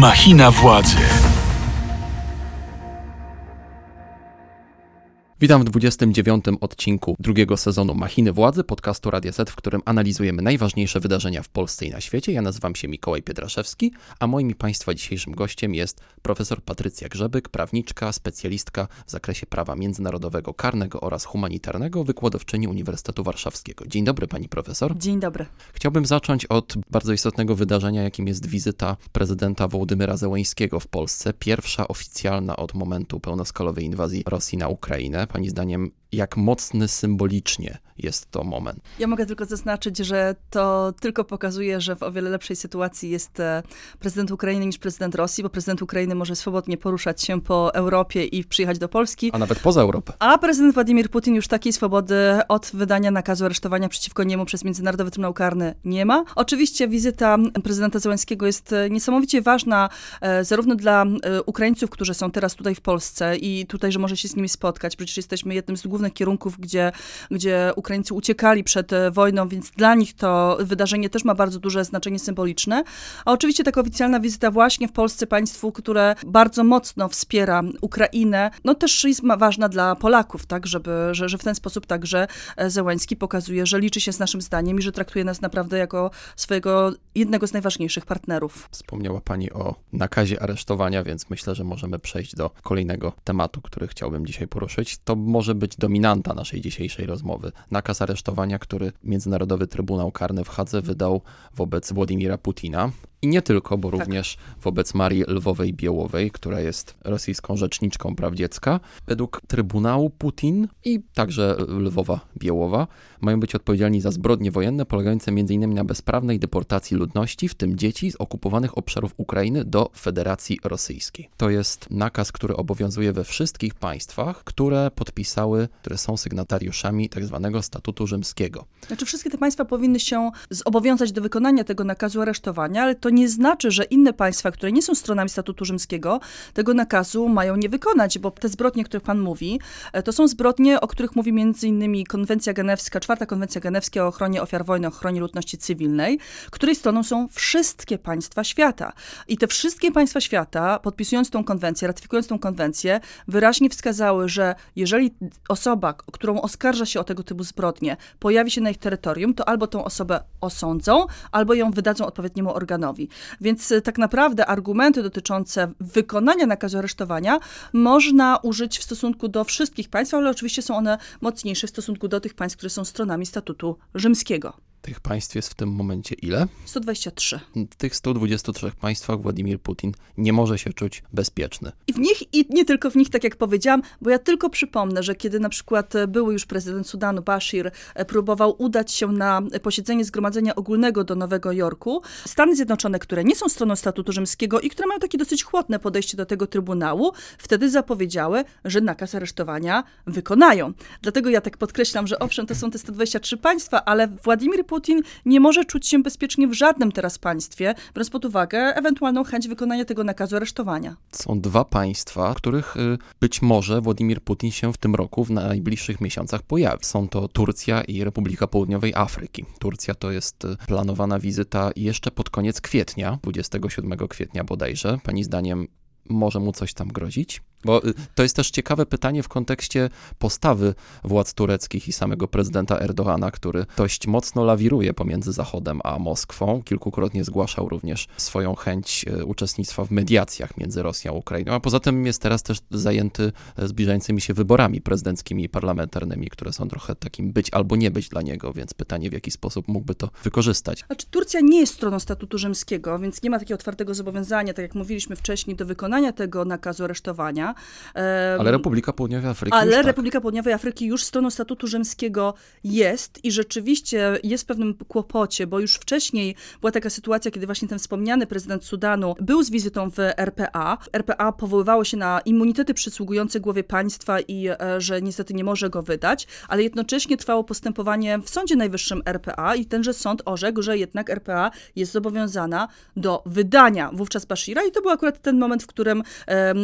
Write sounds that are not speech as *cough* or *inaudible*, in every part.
Machina władzy. Witam w 29. odcinku drugiego sezonu Machiny Władzy, podcastu Radia Set, w którym analizujemy najważniejsze wydarzenia w Polsce i na świecie. Ja nazywam się Mikołaj Pietraszewski, a moim i Państwa dzisiejszym gościem jest profesor Patrycja Grzebyk, prawniczka, specjalistka w zakresie prawa międzynarodowego, karnego oraz humanitarnego, wykładowczyni Uniwersytetu Warszawskiego. Dzień dobry Pani profesor. Dzień dobry. Chciałbym zacząć od bardzo istotnego wydarzenia, jakim jest wizyta prezydenta Wołodymyra Zełeńskiego w Polsce. Pierwsza oficjalna od momentu pełnoskalowej inwazji Rosji na Ukrainę. Pani zdaniem, jak mocny symbolicznie jest to moment? Ja mogę tylko zaznaczyć, że to tylko pokazuje, że w o wiele lepszej sytuacji jest e, prezydent Ukrainy niż prezydent Rosji, bo prezydent Ukrainy może swobodnie poruszać się po Europie i przyjechać do Polski. A nawet poza Europę. A prezydent Władimir Putin już takiej swobody od wydania nakazu aresztowania przeciwko niemu przez Międzynarodowy Trybunał Karny nie ma. Oczywiście wizyta prezydenta Zełenskiego jest e, niesamowicie ważna e, zarówno dla Ukraińców, którzy są teraz tutaj w Polsce i tutaj, że może się z nimi spotkać. Przecież jesteśmy jednym z głównych kierunków, gdzie, gdzie Ukraińcy uciekali przed e, wojną, więc dla nich to wydarzenie też ma bardzo duże znaczenie symboliczne. A oczywiście taka oficjalna wizyta właśnie w Polsce, państwu, które bardzo mocno wspiera Ukrainę, no też jest ważna dla Polaków, tak, żeby, że, że w ten sposób także e, Zełański pokazuje, że liczy się z naszym zdaniem i że traktuje nas naprawdę jako swojego jednego z najważniejszych partnerów. Wspomniała Pani o nakazie aresztowania, więc myślę, że możemy przejść do kolejnego tematu, który chciałbym dzisiaj poruszyć. To może być dominanta naszej dzisiejszej rozmowy. Nakaz aresztowania, który Międzynarodowy Trybunał Karny w Hadze wydał wobec Władimira Putina. I nie tylko, bo tak. również wobec Marii Lwowej Biełowej, która jest rosyjską rzeczniczką praw dziecka. Według Trybunału Putin i także Lwowa Biełowa mają być odpowiedzialni za zbrodnie wojenne polegające m.in. na bezprawnej deportacji ludności, w tym dzieci z okupowanych obszarów Ukrainy do Federacji Rosyjskiej. To jest nakaz, który obowiązuje we wszystkich państwach, które podpisały, które są sygnatariuszami tzw. Tak statutu rzymskiego. Znaczy wszystkie te państwa powinny się zobowiązać do wykonania tego nakazu aresztowania, ale to nie znaczy, że inne państwa, które nie są stronami statutu rzymskiego, tego nakazu mają nie wykonać, bo te zbrodnie, o których pan mówi, e, to są zbrodnie, o których mówi innymi konwencja genewska, czwarta konwencja genewska o ochronie ofiar wojny, ochronie ludności cywilnej, której stroną są wszystkie państwa świata. I te wszystkie państwa świata, podpisując tą konwencję, ratyfikując tą konwencję, wyraźnie wskazały, że jeżeli osoba, którą oskarża się o tego typu zbrodnie, pojawi się na ich terytorium, to albo tą osobę osądzą, albo ją wydadzą odpowiedniemu organowi. Więc y, tak naprawdę argumenty dotyczące wykonania nakazu aresztowania można użyć w stosunku do wszystkich państw, ale oczywiście są one mocniejsze w stosunku do tych państw, które są stronami statutu rzymskiego. Tych państw jest w tym momencie ile? 123. W tych 123 państwach Władimir Putin nie może się czuć bezpieczny. I w nich, i nie tylko w nich, tak jak powiedziałam, bo ja tylko przypomnę, że kiedy na przykład były już prezydent Sudanu Bashir e, próbował udać się na posiedzenie Zgromadzenia Ogólnego do Nowego Jorku, Stany Zjednoczone, które nie są stroną statutu rzymskiego i które mają takie dosyć chłodne podejście do tego Trybunału, wtedy zapowiedziały, że nakaz aresztowania wykonają. Dlatego ja tak podkreślam, że owszem, to są te 123 państwa, ale Władimir Putin nie może czuć się bezpiecznie w żadnym teraz państwie, biorąc pod uwagę ewentualną chęć wykonania tego nakazu aresztowania. Są dwa państwa, których y, być może Władimir Putin się w tym roku, w najbliższych miesiącach pojawi. Są to Turcja i Republika Południowej Afryki. Turcja to jest y, planowana wizyta jeszcze pod koniec kwietnia, 27 kwietnia bodajże. Pani zdaniem może mu coś tam grozić? Bo y, to jest też ciekawe pytanie w kontekście postawy władz tureckich i samego prezydenta Erdogana, który dość mocno lawiruje pomiędzy Zachodem a Moskwą. Kilkukrotnie zgłaszał również swoją chęć y, uczestnictwa w mediacjach między Rosją a Ukrainą, a poza tym jest teraz też zajęty y, zbliżającymi się wyborami prezydenckimi i parlamentarnymi, które są trochę takim być albo nie być dla niego, więc pytanie w jaki sposób mógłby to wykorzystać. Znaczy, Turcja nie jest stroną statutu rzymskiego, więc nie ma takiego otwartego zobowiązania, tak jak mówiliśmy wcześniej, do wykonania tego nakazu aresztowania. Ale Republika Południowej Afryki. Ale tak. Republika Południowej Afryki już stroną statutu rzymskiego jest i rzeczywiście jest w pewnym kłopocie, bo już wcześniej była taka sytuacja, kiedy właśnie ten wspomniany prezydent Sudanu był z wizytą w RPA. RPA powoływało się na immunitety przysługujące głowie państwa i e, że niestety nie może go wydać, ale jednocześnie trwało postępowanie w Sądzie Najwyższym RPA i tenże sąd orzekł, że jednak RPA jest zobowiązana do wydania wówczas Bashira i to był akurat ten moment, w którym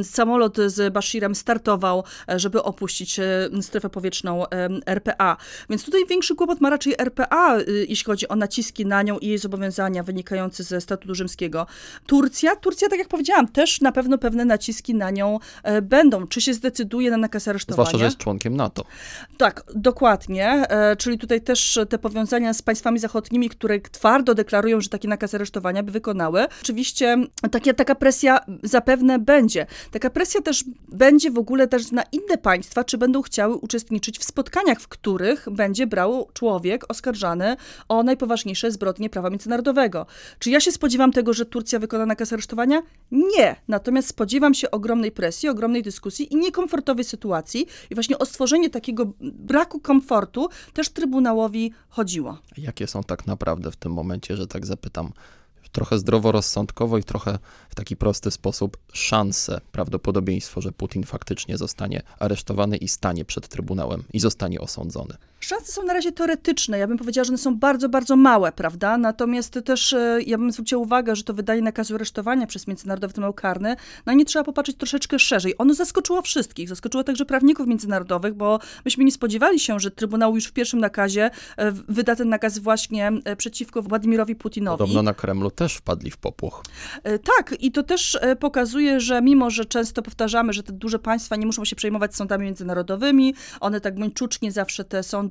samolot z z Bashirem startował, żeby opuścić strefę powietrzną RPA. Więc tutaj większy kłopot ma raczej RPA, jeśli chodzi o naciski na nią i jej zobowiązania wynikające ze statutu rzymskiego. Turcja, Turcja, tak jak powiedziałam, też na pewno pewne naciski na nią będą. Czy się zdecyduje na nakaz aresztowania? Zwłaszcza, że jest członkiem NATO. Tak, dokładnie. Czyli tutaj też te powiązania z państwami zachodnimi, które twardo deklarują, że taki nakaz aresztowania by wykonały. Oczywiście takie, taka presja zapewne będzie. Taka presja też będzie w ogóle też na inne państwa, czy będą chciały uczestniczyć w spotkaniach, w których będzie brał człowiek oskarżany o najpoważniejsze zbrodnie prawa międzynarodowego. Czy ja się spodziewam tego, że Turcja wykona nakaz aresztowania? Nie. Natomiast spodziewam się ogromnej presji, ogromnej dyskusji i niekomfortowej sytuacji. I właśnie o stworzenie takiego braku komfortu też Trybunałowi chodziło. Jakie są tak naprawdę w tym momencie, że tak zapytam, trochę zdroworozsądkowo i trochę w taki prosty sposób szanse, prawdopodobieństwo, że Putin faktycznie zostanie aresztowany i stanie przed Trybunałem i zostanie osądzony. Szanse są na razie teoretyczne. Ja bym powiedziała, że one są bardzo, bardzo małe, prawda? Natomiast też e, ja bym zwróciła uwagę, że to wydanie nakazu aresztowania przez Międzynarodowy Trybunał Karny, na nie trzeba popatrzeć troszeczkę szerzej. Ono zaskoczyło wszystkich, zaskoczyło także prawników międzynarodowych, bo myśmy nie spodziewali się, że Trybunał już w pierwszym nakazie e, wyda ten nakaz właśnie e, przeciwko Władimirowi Putinowi. Podobno na Kremlu też wpadli w popłoch. Tak, i to też pokazuje, że mimo, że często powtarzamy, że te duże państwa nie muszą się przejmować sądami międzynarodowymi, one tak męczucznie zawsze te sądy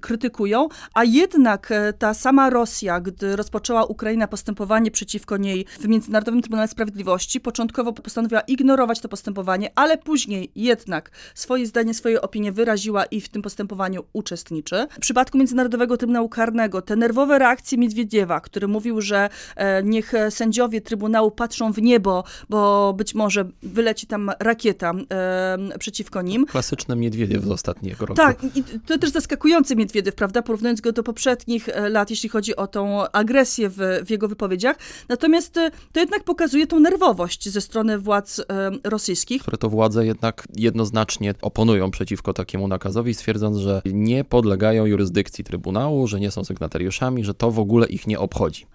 krytykują, a jednak e, ta sama Rosja, gdy rozpoczęła Ukraina postępowanie przeciwko niej w Międzynarodowym Trybunale Sprawiedliwości, początkowo postanowiła ignorować to postępowanie, ale później jednak swoje zdanie, swoje opinie wyraziła i w tym postępowaniu uczestniczy. W przypadku Międzynarodowego Trybunału Karnego te nerwowe reakcje Miedwiediewa, który mówił, że e, niech sędziowie Trybunału patrzą w niebo, bo być może wyleci tam rakieta e, przeciwko nim. Klasyczne Miedwiediew z ostatniego roku. Tak, i to też zaskakujący Miedwiediew, prawda, porównując go do poprzednich e, lat, jeśli chodzi o tą agresję w, w jego wypowiedziach. Natomiast e, to jednak pokazuje tą nerwowość ze strony władz e, rosyjskich. Które to władze jednak jednoznacznie oponują przeciwko takiemu nakazowi, stwierdząc, że nie podlegają jurysdykcji Trybunału, że nie są sygnatariuszami, że to w ogóle ich nie obchodzi.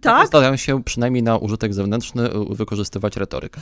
Tak. Starają się przynajmniej na użytek zewnętrzny wykorzystywać retorykę.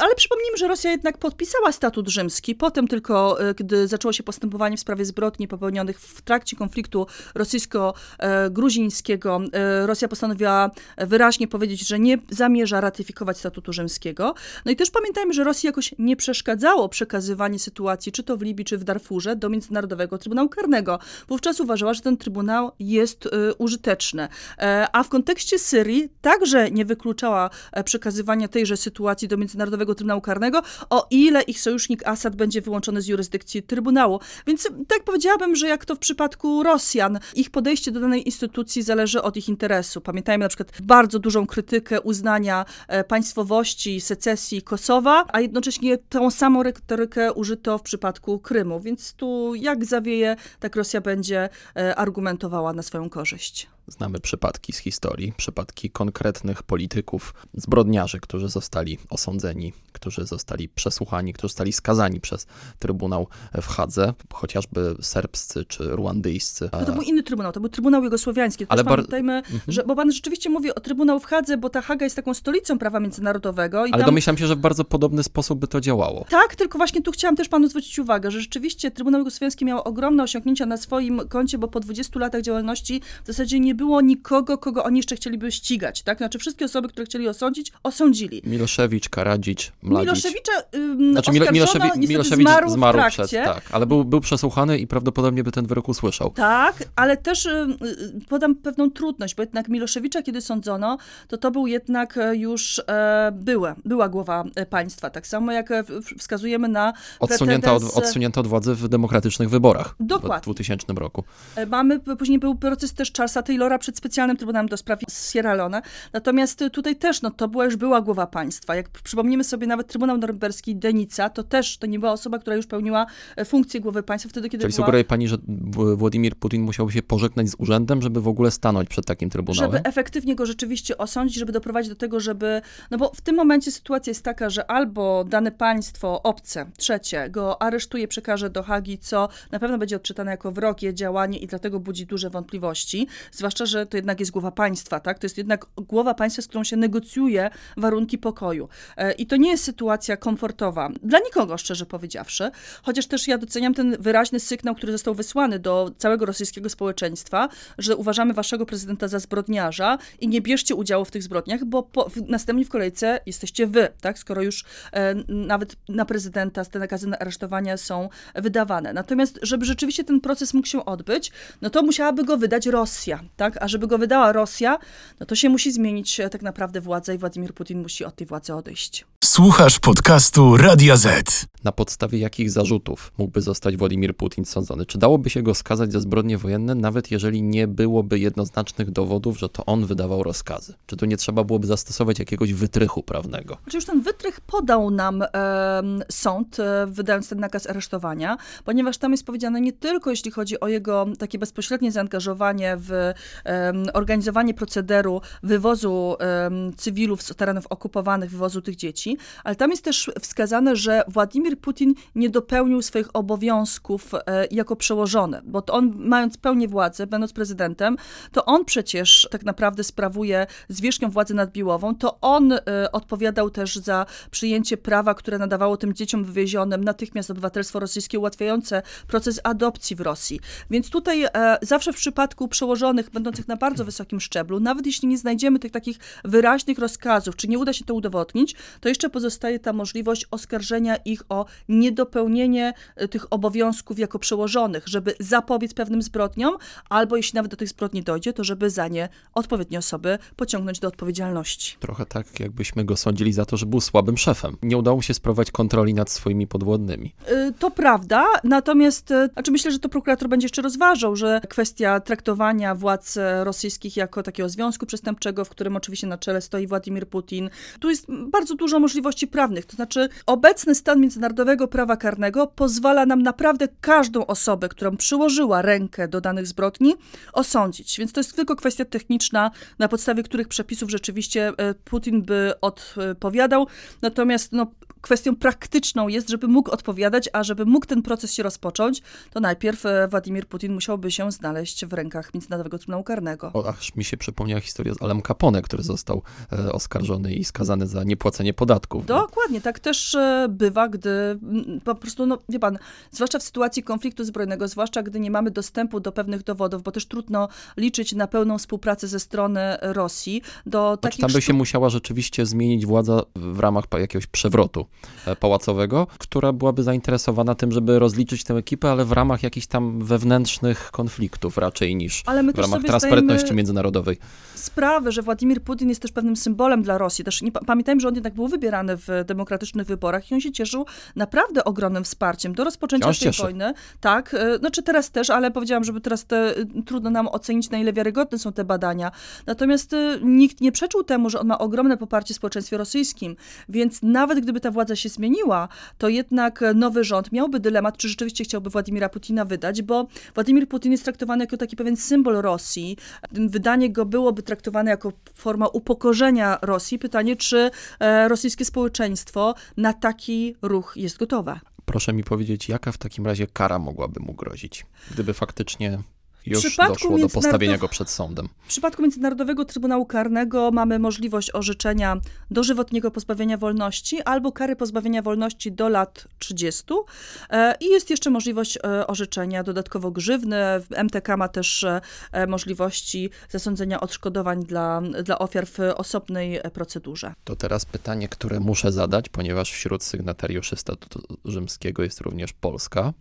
Ale przypomnijmy, że Rosja jednak podpisała statut rzymski, potem tylko, gdy zaczęło się postępowanie w sprawie zbrodni popełnionych w trakcie konfliktu rosyjsko-gruzińskiego, e, Rosja postanowiła wyraźnie powiedzieć, że nie zamierza ratyfikować statutu rzymskiego. No i też pamiętajmy, że Rosji jakoś nie przeszkadzało przekazywanie sytuacji, czy to w Libii, czy w Darfurze, do Międzynarodowego Trybunału Karnego. Wówczas uważała, że ten trybunał jest e, użyteczny. E, a w kontekście Syrii także nie wykluczała przekazywania tejże sytuacji do Międzynarodowego Trybunału Karnego, o ile ich sojusznik Assad będzie wyłączony z jurysdykcji Trybunału. Więc tak powiedziałabym, że jak to w przypadku Rosjan, ich podejście do danej instytucji zależy od ich interesu. Pamiętajmy na przykład bardzo dużą krytykę uznania e, państwowości, secesji Kosowa, a jednocześnie tą samą retorykę użyto w przypadku Krymu. Więc tu jak zawieje, tak Rosja będzie e, argumentowała na swoją korzyść. Znamy przypadki z historii, przypadki konkretnych polityków, zbrodniarzy, którzy zostali osądzeni, którzy zostali przesłuchani, którzy zostali skazani przez Trybunał w Hadze, chociażby serbscy czy ruandyjscy. No to był inny trybunał, to był Trybunał Jugosłowiański. Ale bar... pamiętajmy, mhm. że, bo pan rzeczywiście mówi o Trybunał w Hadze, bo ta Haga jest taką stolicą prawa międzynarodowego. Ale tam... domyślam się, że w bardzo podobny sposób by to działało. Tak, tylko właśnie tu chciałam też panu zwrócić uwagę, że rzeczywiście Trybunał Jugosłowiański miał ogromne osiągnięcia na swoim koncie, bo po 20 latach działalności w zasadzie nie było nikogo, kogo oni jeszcze chcieliby ścigać, tak? Znaczy wszystkie osoby, które chcieli osądzić, osądzili. Miloszewicz, Karadzic, Mladic. Miloszewicza ym, znaczy, Miloszewi Milosewicz zmarł, zmarł przed, tak, ale był, był przesłuchany i prawdopodobnie by ten wyrok usłyszał. Tak, ale też y, podam pewną trudność, bo jednak Miloszewicza, kiedy sądzono, to to był jednak e, już e, była, była głowa e, państwa, tak samo jak wskazujemy na odsunięta od, odsunięta od władzy w demokratycznych wyborach Dokładnie. w 2000 roku. Mamy, później był proces też Charlesa Taylora przed specjalnym Trybunałem do Spraw Sierra Leone, natomiast tutaj też, no to była już była głowa państwa. Jak przypomnimy sobie nawet Trybunał Norymberski Denica, to też to nie była osoba, która już pełniła funkcję głowy państwa wtedy, kiedy Czyli była... sugeruje pani, że Władimir Putin musiałby się pożegnać z urzędem, żeby w ogóle stanąć przed takim trybunałem? Żeby efektywnie go rzeczywiście osądzić, żeby doprowadzić do tego, żeby... No bo w tym momencie sytuacja jest taka, że albo dane państwo obce, trzecie, go aresztuje, przekaże do Hagi, co na pewno będzie odczytane jako wrogie działanie i dlatego budzi duże wątpliwości, zwłaszcza zwłaszcza, że to jednak jest głowa państwa, tak? To jest jednak głowa państwa, z którą się negocjuje warunki pokoju. E, I to nie jest sytuacja komfortowa dla nikogo, szczerze powiedziawszy, chociaż też ja doceniam ten wyraźny sygnał, który został wysłany do całego rosyjskiego społeczeństwa, że uważamy waszego prezydenta za zbrodniarza i nie bierzcie udziału w tych zbrodniach, bo po, w, następnie w kolejce jesteście wy, tak? Skoro już e, nawet na prezydenta te nakazy na aresztowania są wydawane. Natomiast, żeby rzeczywiście ten proces mógł się odbyć, no to musiałaby go wydać Rosja, tak? A żeby go wydała Rosja, no to się musi zmienić e, tak naprawdę władza i Władimir Putin musi od tej władzy odejść. Słuchasz podcastu Radia Z. Na podstawie jakich zarzutów mógłby zostać Władimir Putin sądzony? Czy dałoby się go skazać za zbrodnie wojenne, nawet jeżeli nie byłoby jednoznacznych dowodów, że to on wydawał rozkazy? Czy tu nie trzeba byłoby zastosować jakiegoś wytrychu prawnego? Znaczy już ten wytrych podał nam e, sąd, e, wydając ten nakaz aresztowania, ponieważ tam jest powiedziane nie tylko jeśli chodzi o jego takie bezpośrednie zaangażowanie w e, organizowanie procederu wywozu cywilów z terenów okupowanych, wywozu tych dzieci, ale tam jest też wskazane, że Władimir Putin nie dopełnił swoich obowiązków e, jako przełożony, bo to on, mając pełnię władzy, będąc prezydentem, to on przecież tak naprawdę sprawuje zwierzchnią władzy nadbiłową, to on e, odpowiadał też za przyjęcie prawa, które nadawało tym dzieciom wywiezionym natychmiast obywatelstwo rosyjskie, ułatwiające proces adopcji w Rosji. Więc tutaj e, zawsze w przypadku przełożonych, będących na bardzo wysokim szczeblu, nawet jeśli nie znajdziemy tych takich wyraźnych rozkazów, czy nie uda się to udowodnić, to jeszcze pozostaje ta możliwość oskarżenia ich o niedopełnienie e, tych obowiązków jako przełożonych, żeby zapobiec pewnym zbrodniom, albo jeśli nawet do tych zbrodni dojdzie, to żeby za nie odpowiednie osoby pociągnąć do odpowiedzialności. Trochę tak, jakbyśmy go sądzili za to, że był słabym szefem. Nie udało mu się sprowadzić kontroli nad swoimi podwładnymi. E, to prawda, natomiast e, znaczy myślę, że to prokurator będzie jeszcze rozważał, że kwestia traktowania władz rosyjskich jako takiego związku przestępczego, w którym oczywiście na czele stoi Władimir Putin, tu jest bardzo dużo możliwości prawnych. To znaczy, obecny stan międzynarodowego prawa karnego pozwala nam naprawdę każdą osobę, którą przyłożyła rękę do danych zbrodni, osądzić. Więc to jest tylko kwestia techniczna, na podstawie których przepisów rzeczywiście e, Putin by odpowiadał. Natomiast no, kwestią praktyczną jest, żeby mógł odpowiadać, a żeby mógł ten proces się rozpocząć, to najpierw e, Władimir Putin musiałby się znaleźć w rękach Międzynarodowego Trybunału Karnego. O, aż mi się przypomniała historia z Alem Capone, który został e, oskarżony i skazany za niepłacenie podatków. Dokładnie, tak też e, bywa, gdy m, po prostu, no wie pan, zwłaszcza w sytuacji konfliktu zbrojnego, zwłaszcza gdy nie mamy dostępu do pewnych dowodów, bo też trudno liczyć na pełną współpracę ze strony Rosji, do Znaczy, takich tam by się musiała rzeczywiście zmienić władza w ramach jakiegoś przewrotu pałacowego, która byłaby zainteresowana tym, żeby rozliczyć tę ekipę, ale w ramach jakichś tam wewnętrznych konfliktów raczej niż w ramach transparentności międzynarodowej. sprawę, że Władimir Putin jest też pewnym symbolem dla Rosji. Też nie, pa- pamiętajmy, że on jednak był wybierany w demokratycznych wyborach i on się cieszył naprawdę ogromnym wsparciem do rozpoczęcia Wciąż tej cieszy. wojny. Tak, e, znaczy teraz też, ale powiedziałam, żeby teraz te, e, trudno nam ocenić, na ile wiarygodne są te badania. Natomiast e, nikt nie przeczył temu, że on ma ogromne poparcie w społeczeństwie rosyjskim, więc nawet gdyby ta władza się zmieniła, to jednak nowy rząd miałby dylemat, czy rzeczywiście chciałby Władimira Putina wydać, bo Władimir Putin jest traktowany jako taki pewien symbol Rosji. Wydanie go byłoby traktowane jako forma upokorzenia Rosji. Pytanie, czy e, rosyjskie społeczeństwo na taki ruch jest gotowe. Proszę mi powiedzieć, jaka w takim razie kara mogłaby mu grozić, gdyby faktycznie już doszło do postawienia go przed sądem. W przypadku Międzynarodowego Trybunału Karnego mamy możliwość orzeczenia dożywotniego pozbawienia wolności albo kary pozbawienia wolności do lat 30. E, I jest jeszcze możliwość e, orzeczenia dodatkowo grzywny. MTK ma też e, możliwości zasądzenia odszkodowań dla, dla ofiar w osobnej procedurze. To teraz pytanie, które muszę zadać, ponieważ wśród sygnatariuszy statutu rzymskiego jest również Polska.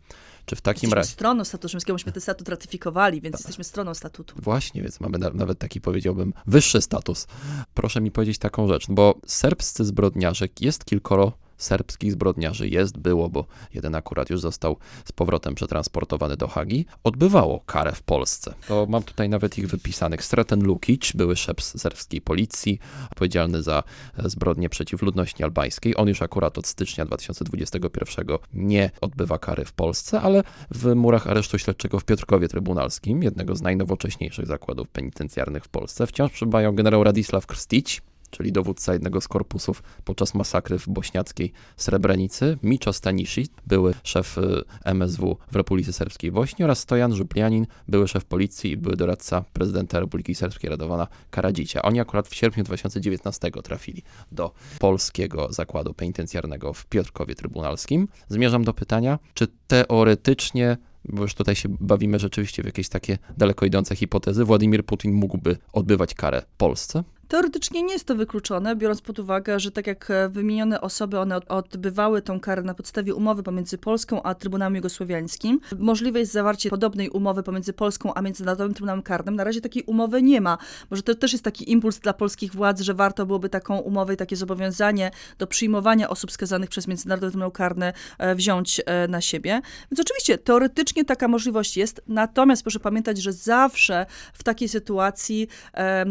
Czy w takim Jesteśmy razie... stroną statutu rzymskiego, myśmy ten statut ratyfikowali, więc jesteśmy stroną statutu. Właśnie, więc mamy na, nawet taki, powiedziałbym, wyższy status. Proszę mi powiedzieć taką rzecz, bo serbscy zbrodniarze, jest kilkoro serbskich zbrodniarzy, jest, było, bo jeden akurat już został z powrotem przetransportowany do Hagi, odbywało karę w Polsce. To mam tutaj nawet ich wypisanych. Sreten Lukic, były szef serbskiej policji, odpowiedzialny za e, zbrodnie przeciw ludności albańskiej. On już akurat od stycznia 2021 nie odbywa kary w Polsce, ale w murach aresztu śledczego w Piotrkowie Trybunalskim, jednego z najnowocześniejszych zakładów penitencjarnych w Polsce, wciąż przebywają generał Radisław Krstić, czyli dowódca jednego z korpusów podczas masakry w bośniackiej Srebrenicy, Miczo Stanisi, były szef y, MSW w Republice Serbskiej Bośni oraz Stojan Żuplianin, były szef policji i były doradca prezydenta Republiki Serbskiej Radowana Karadzicia. Oni akurat w sierpniu 2019 trafili do polskiego zakładu penitencjarnego w Piotrkowie Trybunalskim. Zmierzam do pytania, czy teoretycznie bo już tutaj się bawimy rzeczywiście w jakieś takie daleko idące hipotezy, Władimir Putin mógłby odbywać karę Polsce? Teoretycznie nie jest to wykluczone, biorąc pod uwagę, że tak jak e, wymienione osoby, one odbywały tą karę na podstawie umowy pomiędzy Polską a Trybunałem Jugosłowiańskim. Możliwe jest zawarcie podobnej umowy pomiędzy Polską a Międzynarodowym Trybunałem Karnym. Na razie takiej umowy nie ma. Może to też jest taki impuls dla polskich władz, że warto byłoby taką umowę i takie zobowiązanie do przyjmowania osób skazanych przez Międzynarodowy Trybunał Karny e, wziąć e, na siebie. Więc oczywiście teoretycznie taka możliwość jest, natomiast proszę pamiętać, że zawsze w takiej sytuacji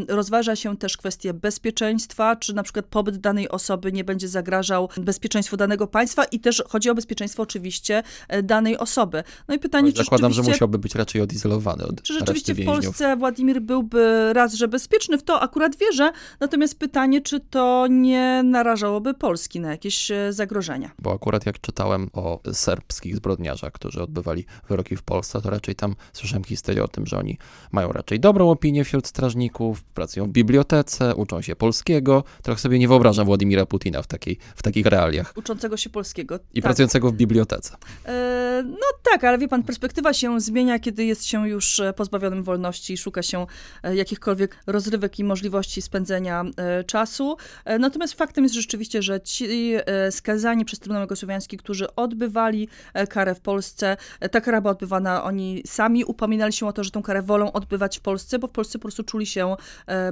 rozważa się też kwestia kwestie bezpieczeństwa, czy na przykład pobyt danej osoby nie będzie zagrażał bezpieczeństwu danego państwa i też chodzi o bezpieczeństwo oczywiście e, danej osoby. No i pytanie, czy Zakładam, że musiałby być raczej odizolowany od Czy rzeczywiście w Polsce Władimir byłby raz, że bezpieczny, w to akurat wierzę, natomiast pytanie, czy to nie narażałoby Polski na jakieś e, zagrożenia. Bo akurat jak czytałem o serbskich zbrodniarzach, którzy odbywali wyroki w Polsce, to raczej tam słyszałem historię o tym, że oni mają raczej dobrą opinię wśród strażników, pracują w bibliotece, uczą się polskiego. Trochę sobie nie wyobrażam Władimira Putina w, takiej, w takich realiach. Uczącego się polskiego. I tak. pracującego w bibliotece. E, no tak, ale wie pan, perspektywa się zmienia, kiedy jest się już e, pozbawionym wolności i szuka się e, jakichkolwiek rozrywek i możliwości spędzenia e, czasu. Natomiast faktem jest rzeczywiście, że ci skazani przez Trybunał Jugosłowiański, którzy odbywali karę w Polsce, ta kara była odbywana, oni sami upominali się o to, że tą karę wolą odbywać w Polsce, bo w Polsce po prostu czuli się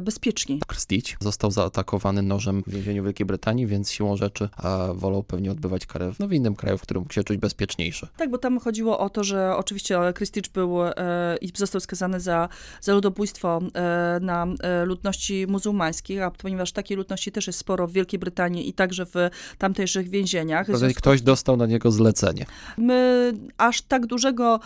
bezpieczni. Krstić został zaatakowany nożem w więzieniu Wielkiej Brytanii, więc siłą rzeczy a wolał pewnie odbywać karę w, no, w innym kraju, w którym mógł się czuć bezpieczniejszy. Tak, bo tam chodziło o to, że oczywiście Krstić był e, i został skazany za, za ludobójstwo e, na e, ludności muzułmańskich, a ponieważ takiej ludności też jest sporo w Wielkiej Brytanii i także w tamtejszych więzieniach. Związku... Ktoś dostał na niego zlecenie. My aż tak dużego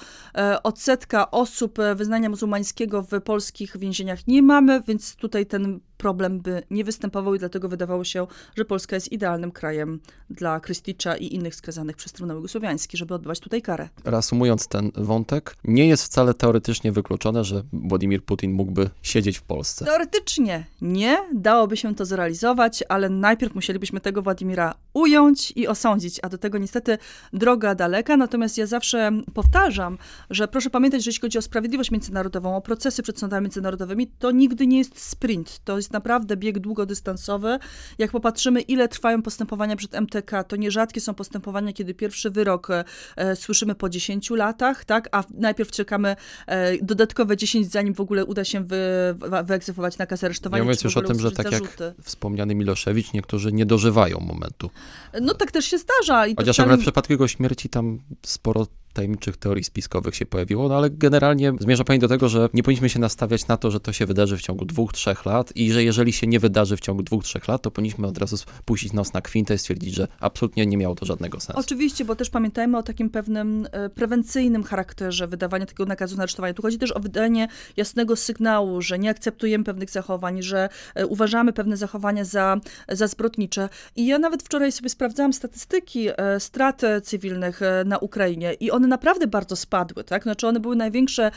odsetka osób wyznania muzułmańskiego w polskich więzieniach nie mamy, więc tutaj ten problem by nie występował i dlatego wydawało się, że Polska jest idealnym krajem dla Krysticza i innych skazanych przez Trybunał Jugosłowiański, żeby odbywać tutaj karę. Reasumując ten wątek, nie jest wcale teoretycznie wykluczone, że Władimir Putin mógłby siedzieć w Polsce. Teoretycznie nie, dałoby się to zrealizować, ale najpierw musielibyśmy tego Władimira ująć i osądzić, a do tego niestety droga daleka, natomiast ja zawsze powtarzam, że proszę pamiętać, że jeśli chodzi o sprawiedliwość międzynarodową, o procesy przed sądami międzynarodowymi, to nigdy nie jest sprint, to jest naprawdę bieg długodystansowy. Jak popatrzymy, ile trwają postępowania przed MTK, to nierzadkie są postępowania, kiedy pierwszy wyrok e, słyszymy po 10 latach, tak? A najpierw czekamy e, dodatkowe 10, zanim w ogóle uda się wy, wyegzekwować nakaz aresztowania. Ja mówiąc już o tym, że tak zarzuty. jak wspomniany Miloszewicz, niektórzy nie dożywają momentu. No tak też się zdarza. I Chociaż akurat w przypadku jego śmierci tam sporo tajemniczych teorii spiskowych się pojawiło, no ale generalnie zmierza pani do tego, że nie powinniśmy się nastawiać na to, że to się wydarzy w ciągu dwóch, trzech lat i że jeżeli się nie wydarzy w ciągu dwóch, trzech lat, to powinniśmy od razu puścić nos na kwintę i stwierdzić, że absolutnie nie miało to żadnego sensu. Oczywiście, bo też pamiętajmy o takim pewnym e, prewencyjnym charakterze wydawania takiego nakazu na aresztowanie. Tu chodzi też o wydanie jasnego sygnału, że nie akceptujemy pewnych zachowań, że e, uważamy pewne zachowania za, za zbrodnicze. I ja nawet wczoraj sobie sprawdzałam statystyki e, strat cywilnych na Ukrainie i one one naprawdę bardzo spadły, tak? Znaczy one były największe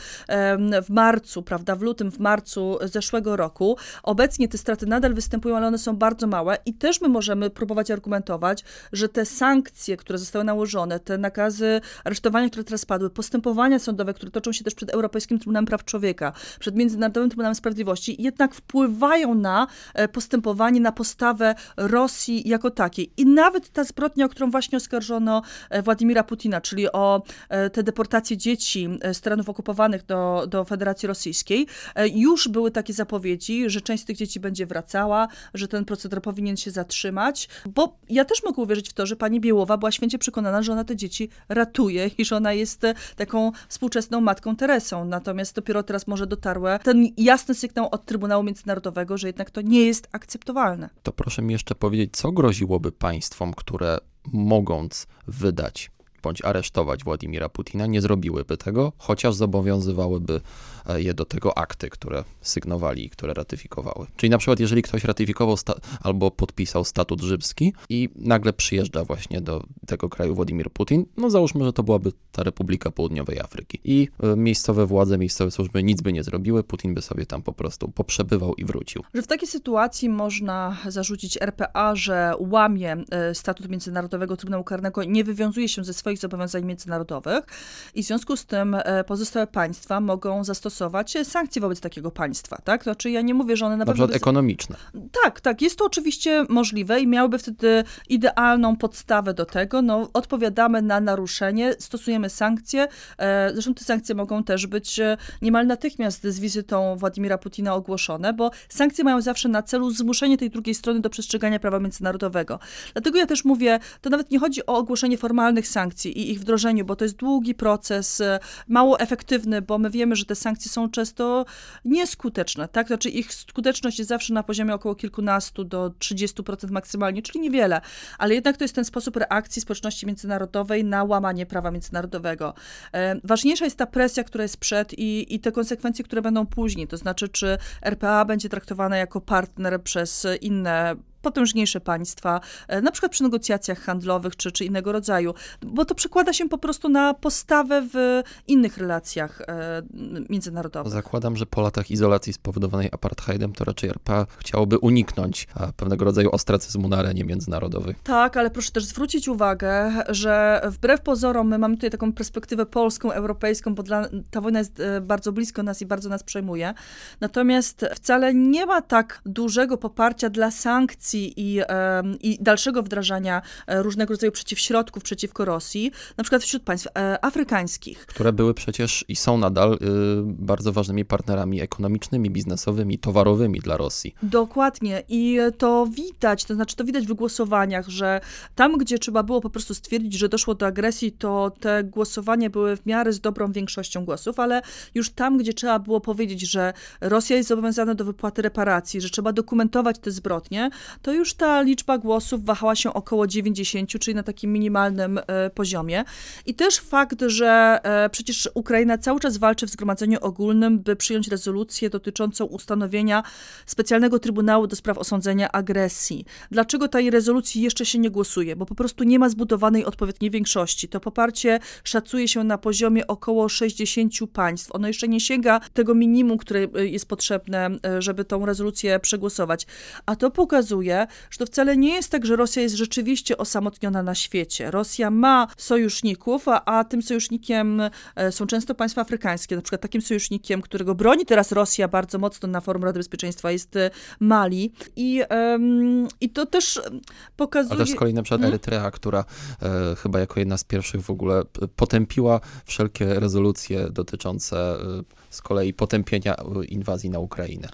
w marcu, prawda, w lutym, w marcu zeszłego roku. Obecnie te straty nadal występują, ale one są bardzo małe i też my możemy próbować argumentować, że te sankcje, które zostały nałożone, te nakazy aresztowania, które teraz padły, postępowania sądowe, które toczą się też przed Europejskim Trybunałem Praw Człowieka, przed Międzynarodowym Trybunałem Sprawiedliwości, jednak wpływają na e, postępowanie, na postawę Rosji jako takiej. I nawet ta zbrodnia, o którą właśnie oskarżono e, Władimira Putina, czyli o te deportacje dzieci e, z terenów okupowanych do, do Federacji Rosyjskiej, e, już były takie zapowiedzi, że część z tych dzieci będzie wracała, że ten proceder powinien się zatrzymać, bo ja też mogę uwierzyć w to, że pani Biełowa była święcie przekonana, że ona te dzieci ratuje i że ona jest taką współczesną matką Teresą. Natomiast dopiero teraz może dotarł ten jasny sygnał od Trybunału Międzynarodowego, że jednak to nie jest akceptowalne. To proszę mi jeszcze powiedzieć, co groziłoby państwom, które mogąc wydać bądź aresztować Władimira Putina, nie zrobiłyby tego, chociaż zobowiązywałyby e, je do tego akty, które sygnowali i które ratyfikowały. Czyli na przykład, jeżeli ktoś ratyfikował albo podpisał statut rzymski i nagle przyjeżdża właśnie do tego kraju Władimir Putin, no załóżmy, że to byłaby ta Republika Południowej Afryki i e, miejscowe władze, miejscowe służby nic by nie zrobiły, Putin by sobie tam po prostu poprzebywał i wrócił. Że w takiej sytuacji można zarzucić RPA, że łamie e, statut Międzynarodowego Trybunału Karnego, nie wywiązuje się ze swoich zobowiązań międzynarodowych i w związku z tym e, pozostałe państwa mogą zastosować sankcje wobec takiego państwa, tak? Znaczy ja nie mówię, że one na, na przykład by... ekonomiczne. Tak, tak, jest to oczywiście możliwe i miałyby wtedy idealną podstawę do tego, no odpowiadamy na naruszenie, stosujemy sankcje, e, zresztą te sankcje mogą też być niemal natychmiast z wizytą Władimira Putina ogłoszone, bo sankcje mają zawsze na celu zmuszenie tej drugiej strony do przestrzegania prawa międzynarodowego. Dlatego ja też mówię, to nawet nie chodzi o ogłoszenie formalnych sankcji i ich wdrożeniu, bo to jest długi proces, e, mało efektywny, bo my wiemy, że te sankcje są często nieskuteczne, tak? Znaczy ich skuteczność jest zawsze na poziomie około kilkunastu do 30% maksymalnie, czyli niewiele, ale jednak to jest ten sposób reakcji społeczności międzynarodowej na łamanie prawa międzynarodowego. E, ważniejsza jest ta presja, która jest przed i, i te konsekwencje, które będą później, to znaczy, czy RPA będzie traktowana jako partner przez inne potężniejsze państwa, e, na przykład przy negocjacjach handlowych czy, czy innego rodzaju, bo to przekłada się po prostu na postawę w innych relacjach e, międzynarodowych. Zakładam, że po latach izolacji spowodowanej apartheidem to raczej RPA chciałoby uniknąć pewnego rodzaju ostracyzmu na arenie międzynarodowej. Tak, ale proszę też zwrócić uwagę, że wbrew pozorom my mamy tutaj taką perspektywę polską, europejską, bo dla, ta wojna jest e, bardzo blisko nas i bardzo nas przejmuje. Natomiast wcale nie ma tak dużego poparcia dla sankcji i, i dalszego wdrażania e, różnego rodzaju przeciwśrodków przeciwko Rosji, na przykład wśród państw e, afrykańskich. Które były przecież i są nadal y, bardzo ważnymi partnerami ekonomicznymi, biznesowymi, towarowymi dla Rosji. Dokładnie i to widać, to znaczy to widać w głosowaniach, że tam, gdzie trzeba było po prostu stwierdzić, że doszło do agresji, to te głosowania były w miarę z dobrą większością głosów, ale już tam, gdzie trzeba było powiedzieć, że Rosja jest zobowiązana do wypłaty reparacji, że trzeba dokumentować te zbrodnie, to już ta liczba głosów wahała się około 90, czyli na takim minimalnym e, poziomie. I też fakt, że e, przecież Ukraina cały czas walczy w Zgromadzeniu Ogólnym, by przyjąć rezolucję dotyczącą ustanowienia specjalnego Trybunału do spraw osądzenia agresji. Dlaczego tej rezolucji jeszcze się nie głosuje? Bo po prostu nie ma zbudowanej odpowiedniej większości. To poparcie szacuje się na poziomie około 60 państw. Ono jeszcze nie sięga tego minimum, które e, jest potrzebne, żeby tą rezolucję przegłosować. A to pokazuje, że to wcale nie jest tak, że Rosja jest rzeczywiście osamotniona na świecie. Rosja ma sojuszników, a, a tym sojusznikiem e, są często państwa afrykańskie. Na przykład takim sojusznikiem, którego broni teraz Rosja bardzo mocno na forum Rady Bezpieczeństwa jest e, Mali. I, i to też pokazuje... A też z kolei na przykład hmm? Erytrea, która e, chyba jako jedna z pierwszych w ogóle potępiła wszelkie rezolucje dotyczące e, z kolei potępienia inwazji na Ukrainę.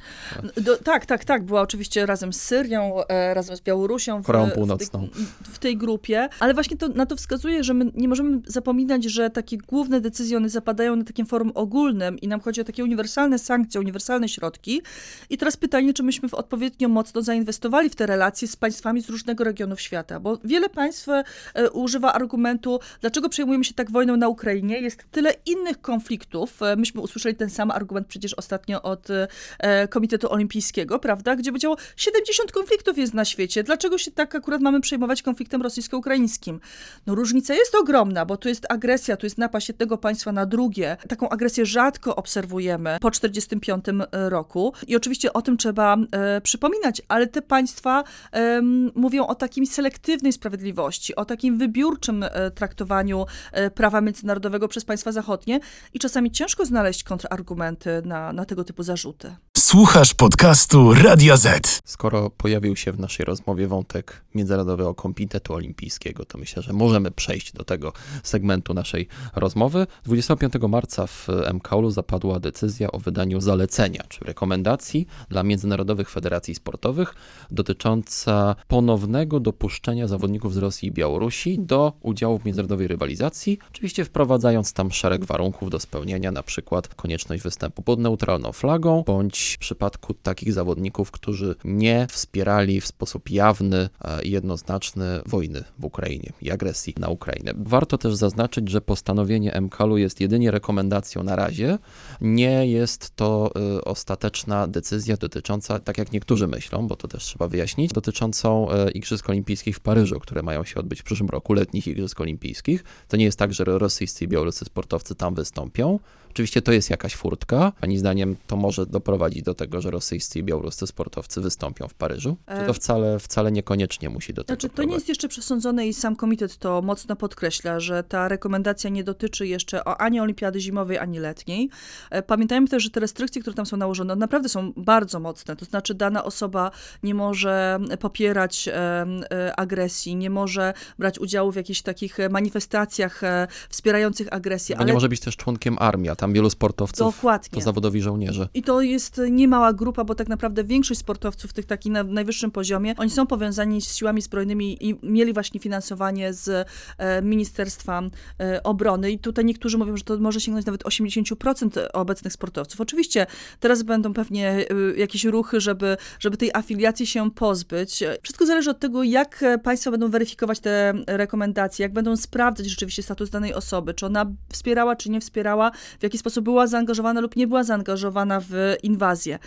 Do, tak, tak, tak. Była oczywiście razem z Syrią, e, razem z Białorusią. W, Koreą Północną. W tej, w tej, grupie. Ale właśnie to, na to wskazuje, że my nie możemy zapominać, że takie główne decyzje, one zapadają na takim forum ogólnym i nam chodzi o takie uniwersalne sankcje, uniwersalne środki. I teraz pytanie, czy myśmy odpowiednio mocno zainwestowali w te relacje z państwami z różnego regionów świata, bo wiele państw e, używa argumentu, dlaczego przejmujemy się tak wojną na Ukrainie, jest tyle innych konfliktów. E, myśmy usłyszeli ten sam argument przecież ostatnio od e, Komitetu Olimpijskiego, prawda, gdzie powiedziało, 70 konfliktów jest na świecie, dlaczego się tak akurat mamy przejmować konfliktem rosyjsko-ukraińskim? No różnica jest ogromna, bo tu jest agresja, tu jest napaść jednego państwa na drugie. Taką agresję rzadko obserwujemy po 45 roku i oczywiście o tym trzeba e, przypominać, ale te państwa e, mówią o takim selektywnej sprawiedliwości, o takim wybiórczym e, traktowaniu e, prawa międzynarodowego przez państwa zachodnie i czasami ciężko znaleźć kontrargumenty argumenty na, na tego typu zarzuty. Słuchasz podcastu Radio Z. Skoro pojawił się w naszej rozmowie wątek Międzynarodowego Komitetu Olimpijskiego, to myślę, że możemy przejść do tego segmentu naszej rozmowy. 25 marca w MKOL-u zapadła decyzja o wydaniu zalecenia, czy rekomendacji dla międzynarodowych federacji sportowych dotycząca ponownego dopuszczenia zawodników z Rosji i Białorusi do udziału w międzynarodowej rywalizacji, oczywiście wprowadzając tam szereg warunków do spełnienia, na przykład konieczność występu pod neutralną flagą, bądź w przypadku takich zawodników, którzy nie wspierali w sposób jawny i jednoznaczny wojny w Ukrainie i agresji na Ukrainę. Warto też zaznaczyć, że postanowienie MKL-u jest jedynie rekomendacją na razie. Nie jest to y, ostateczna decyzja dotycząca, tak jak niektórzy myślą, bo to też trzeba wyjaśnić, dotyczącą y, Igrzysk Olimpijskich w Paryżu, które mają się odbyć w przyszłym roku, letnich Igrzysk Olimpijskich. To nie jest tak, że rosyjscy i białoruscy sportowcy tam wystąpią. Oczywiście to jest jakaś furtka. Pani zdaniem to może doprowadzić do tego, że rosyjscy i białoruscy sportowcy wystąpią w Paryżu? Czy to e, wcale, wcale niekoniecznie musi do tego Znaczy, to prowadzić? nie jest jeszcze przesądzone i sam komitet to mocno podkreśla, że ta rekomendacja nie dotyczy jeszcze ani olimpiady zimowej, ani letniej. E, pamiętajmy też, że te restrykcje, które tam są nałożone, naprawdę są bardzo mocne. To znaczy, dana osoba nie może popierać e, agresji, nie może brać udziału w jakichś takich manifestacjach wspierających agresję. No ale... nie może być też członkiem armii, tam wielu sportowców Dokładnie. to zawodowi żołnierze. I to jest niemała grupa, bo tak naprawdę większość sportowców tych takich na najwyższym poziomie, oni są powiązani z siłami zbrojnymi i mieli właśnie finansowanie z e, Ministerstwa e, Obrony. I tutaj niektórzy mówią, że to może sięgnąć nawet 80% obecnych sportowców. Oczywiście teraz będą pewnie e, jakieś ruchy, żeby, żeby tej afiliacji się pozbyć. Wszystko zależy od tego, jak państwa będą weryfikować te rekomendacje, jak będą sprawdzać rzeczywiście status danej osoby, czy ona wspierała, czy nie wspierała, w jaki sposób była zaangażowana lub nie była zaangażowana w inwazję.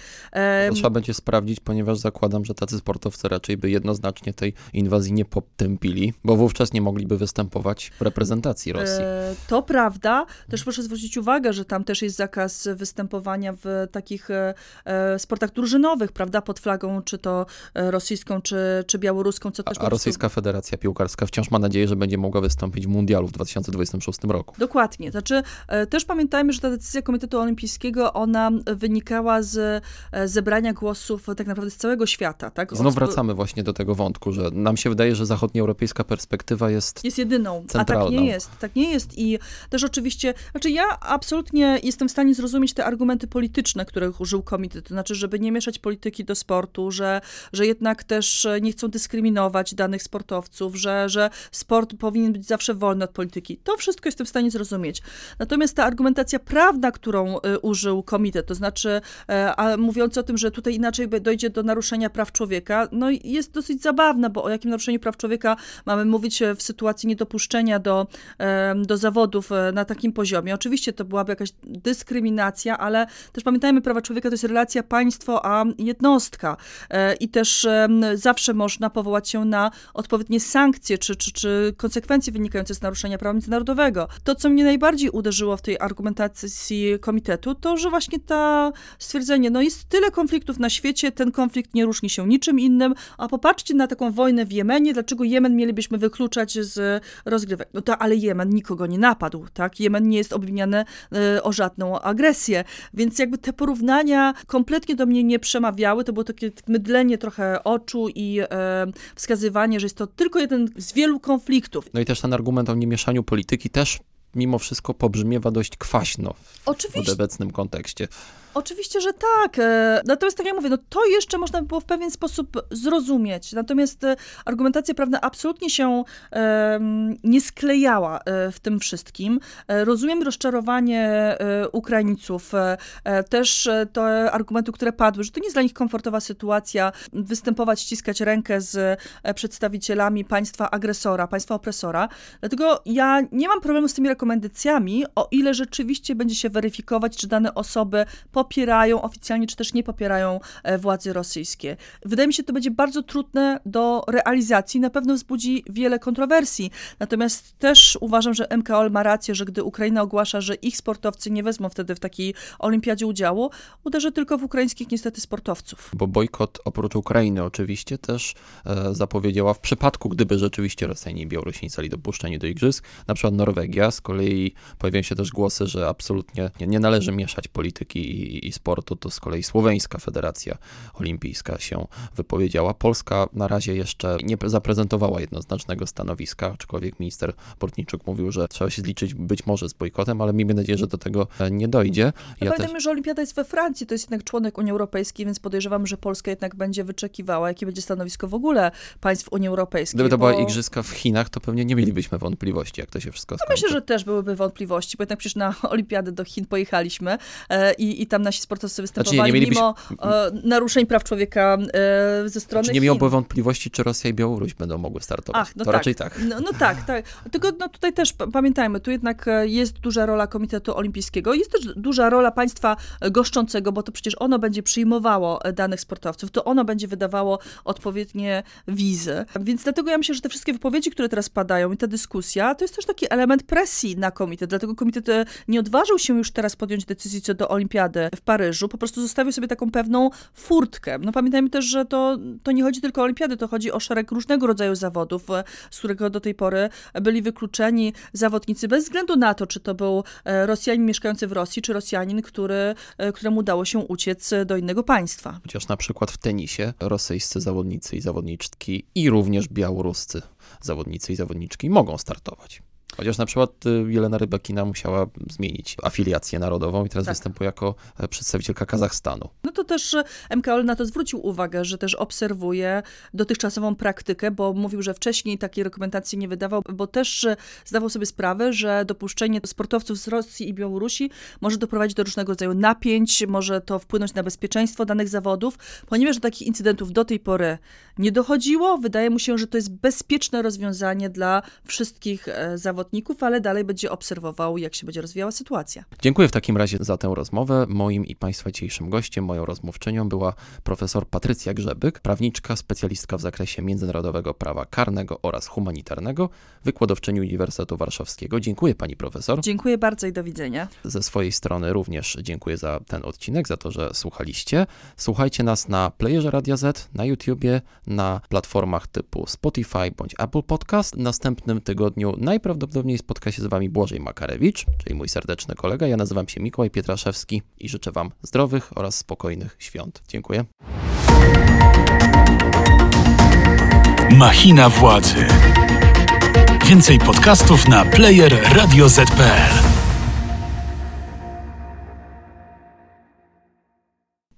To trzeba będzie sprawdzić, ponieważ zakładam, że tacy sportowcy raczej by jednoznacznie tej inwazji nie potępili, bo wówczas nie mogliby występować w reprezentacji Rosji. E, to prawda. Też proszę zwrócić uwagę, że tam też jest zakaz występowania w takich e, e, sportach drużynowych, prawda, pod flagą czy to rosyjską, czy, czy białoruską, co też A, a Rosyjska Federacja Piłkarska wciąż ma nadzieję, że będzie mogła wystąpić w mundialu w 2026 roku. Dokładnie. Znaczy, też pamiętajmy, że ta decyzja Komitetu Olimpijskiego, ona wynikała z e, zebrania głosów tak naprawdę z całego świata. Tak? Znów wracamy właśnie do tego wątku, że nam się wydaje, że zachodnioeuropejska perspektywa jest Jest jedyną, centralną. a tak nie jest. Tak nie jest i też oczywiście, znaczy ja absolutnie jestem w stanie zrozumieć te argumenty polityczne, których użył komitet, to znaczy, żeby nie mieszać polityki do sportu, że, że jednak też nie chcą dyskryminować danych sportowców, że, że sport powinien być zawsze wolny od polityki. To wszystko jestem w stanie zrozumieć. Natomiast ta argumentacja prawda, którą y, użył komitet, to znaczy e, a mówiąc o tym, że tutaj inaczej dojdzie do naruszenia praw człowieka, no jest dosyć zabawna, bo o jakim naruszeniu praw człowieka mamy mówić e, w sytuacji niedopuszczenia do, do zawodów e, na takim poziomie. Oczywiście to byłaby jakaś dyskryminacja, ale też pamiętajmy, prawa człowieka to jest relacja państwo a jednostka i też zawsze można powołać się na odpowiednie sankcje czy, czy, czy konsekwencje wynikające z naruszenia prawa międzynarodowego. To, co mnie najbardziej uderzyło w tej argumentacji decyzji komitetu, to że właśnie ta stwierdzenie, no jest tyle konfliktów na świecie, ten konflikt nie różni się niczym innym, a popatrzcie na taką wojnę w Jemenie, dlaczego Jemen mielibyśmy wykluczać z rozgrywek. No to ale Jemen nikogo nie napadł, tak? Jemen nie jest obwiniany y, o żadną agresję, więc jakby te porównania kompletnie do mnie nie przemawiały, to było takie mydlenie trochę oczu i y, wskazywanie, że jest to tylko jeden z wielu konfliktów. No i też ten argument o niemieszaniu polityki też mimo wszystko pobrzmiewa dość kwaśno w, w obecnym kontekście. Oczywiście, że tak. E, natomiast tak jak mówię, no to jeszcze można by było w pewien sposób zrozumieć. Natomiast e, argumentacja prawna absolutnie się nie sklejała e, w tym wszystkim. Rozumiem rozczarowanie Ukraińców, też te argumenty, które padły, że to nie jest dla nich komfortowa sytuacja występować, ściskać rękę z przedstawicielami państwa agresora, państwa opresora. Dlatego ja nie mam problemu z tymi rekomendacjami, o ile rzeczywiście będzie się weryfikować, czy dane osoby po popierają oficjalnie, czy też nie popierają e, władze rosyjskie. Wydaje mi się, że to będzie bardzo trudne do realizacji, na pewno wzbudzi wiele kontrowersji. Natomiast też uważam, że MKOL ma rację, że gdy Ukraina ogłasza, że ich sportowcy nie wezmą wtedy w takiej olimpiadzie udziału, uderzy tylko w ukraińskich niestety sportowców. Bo bojkot oprócz Ukrainy oczywiście też e, zapowiedziała w przypadku, gdyby rzeczywiście Rosjanie i Białorusini zostali dopuszczeni do igrzysk, na przykład Norwegia, z kolei pojawiają się też głosy, że absolutnie nie, nie należy mieszać polityki i i, Sportu, to z kolei Słoweńska Federacja Olimpijska się wypowiedziała. Polska na razie jeszcze nie zaprezentowała jednoznacznego stanowiska, aczkolwiek minister Portniczuk mówił, że trzeba się zliczyć być może z bojkotem, ale miejmy nadzieję, że do tego e, nie dojdzie. Ja Pamiętajmy, też... że Olimpiada jest we Francji, to jest jednak członek Unii Europejskiej, więc podejrzewam, że Polska jednak będzie wyczekiwała, jakie będzie stanowisko w ogóle państw Unii Europejskiej. Gdyby to bo... była igrzyska w Chinach, to pewnie nie mielibyśmy wątpliwości, jak to się wszystko skończy. No myślę, że też byłyby wątpliwości, bo jednak przecież na *laughs* Olimpiadę do Chin pojechaliśmy e, i, i tam nasi sportowcy Znaczy, występowali nie mielibyśmy- mimo e, naruszeń praw człowieka e, ze strony Czy nie miałby wątpliwości, czy Rosja i Białoruś będą mogły startować? Ach, no to tak. raczej tak. No, no tak, tak. Tylko no, tutaj też pa- pamiętajmy, tu jednak e, jest duża rola Komitetu Olimpijskiego, jest też duża rola państwa goszczącego, bo to przecież ono będzie przyjmowało e, danych sportowców, to ono będzie wydawało odpowiednie wizy. Więc dlatego ja myślę, że te wszystkie wypowiedzi, które teraz padają i ta dyskusja, to jest też taki element presji na komitet. Dlatego komitet e, nie odważył się już teraz podjąć decyzji co do olimpiady w Paryżu, po prostu zostawił sobie taką pewną furtkę. No pamiętajmy też, że to, to nie chodzi tylko o olimpiady, to chodzi o szereg różnego rodzaju zawodów, e, z którego do tej pory byli wykluczeni zawodnicy bez względu na to, czy to był e, Rosjanin mieszkający w Rosji, czy Rosjanin, który, e, któremu udało się uciec do innego państwa. Chociaż na przykład w tenisie rosyjscy zawodnicy i zawodniczki i również białoruscy zawodnicy i zawodniczki mogą startować. Chociaż na przykład y, Jelena Rybakina musiała zmienić afiliację narodową i teraz Tak. występuje jako e, przedstawicielka Kazachstanu. No to też e, MKOL na to zwrócił uwagę, że też obserwuje dotychczasową praktykę, bo mówił, że wcześniej takiej rekomendacji nie wydawał, bo też e, zdawał sobie sprawę, że dopuszczenie sportowców z Rosji i Białorusi może doprowadzić do różnego rodzaju napięć, może to wpłynąć na bezpieczeństwo danych zawodów. Ponieważ do takich incydentów do tej pory nie dochodziło, wydaje mu się, że to jest bezpieczne rozwiązanie dla wszystkich e, zawodników, ale dalej będzie obserwował, jak się będzie rozwijała sytuacja. Dziękuję w takim razie za tę rozmowę. Moim i Państwa dzisiejszym gościem, moją rozmówczynią była profesor Patrycja Grzebyk, prawniczka, specjalistka w zakresie międzynarodowego prawa karnego oraz humanitarnego, wykładowczyni Uniwersytetu Warszawskiego. Dziękuję Pani profesor. Dziękuję bardzo i do widzenia. Ze swojej strony również dziękuję za ten odcinek, za to, że słuchaliście. Słuchajcie nas na playerze Radia Z, na YouTubie, na platformach typu Spotify bądź Apple Podcast. W następnym tygodniu najprawdopodobniej spotka się z Wami Błożej Makarewicz, czyli mój serdeczny kolega. Ja nazywam się Mikołaj Pietraszewski i życzę Wam zdrowych oraz spokojnych świąt. Dziękuję. Machina władzy. Więcej podcastów na player radioz.pl.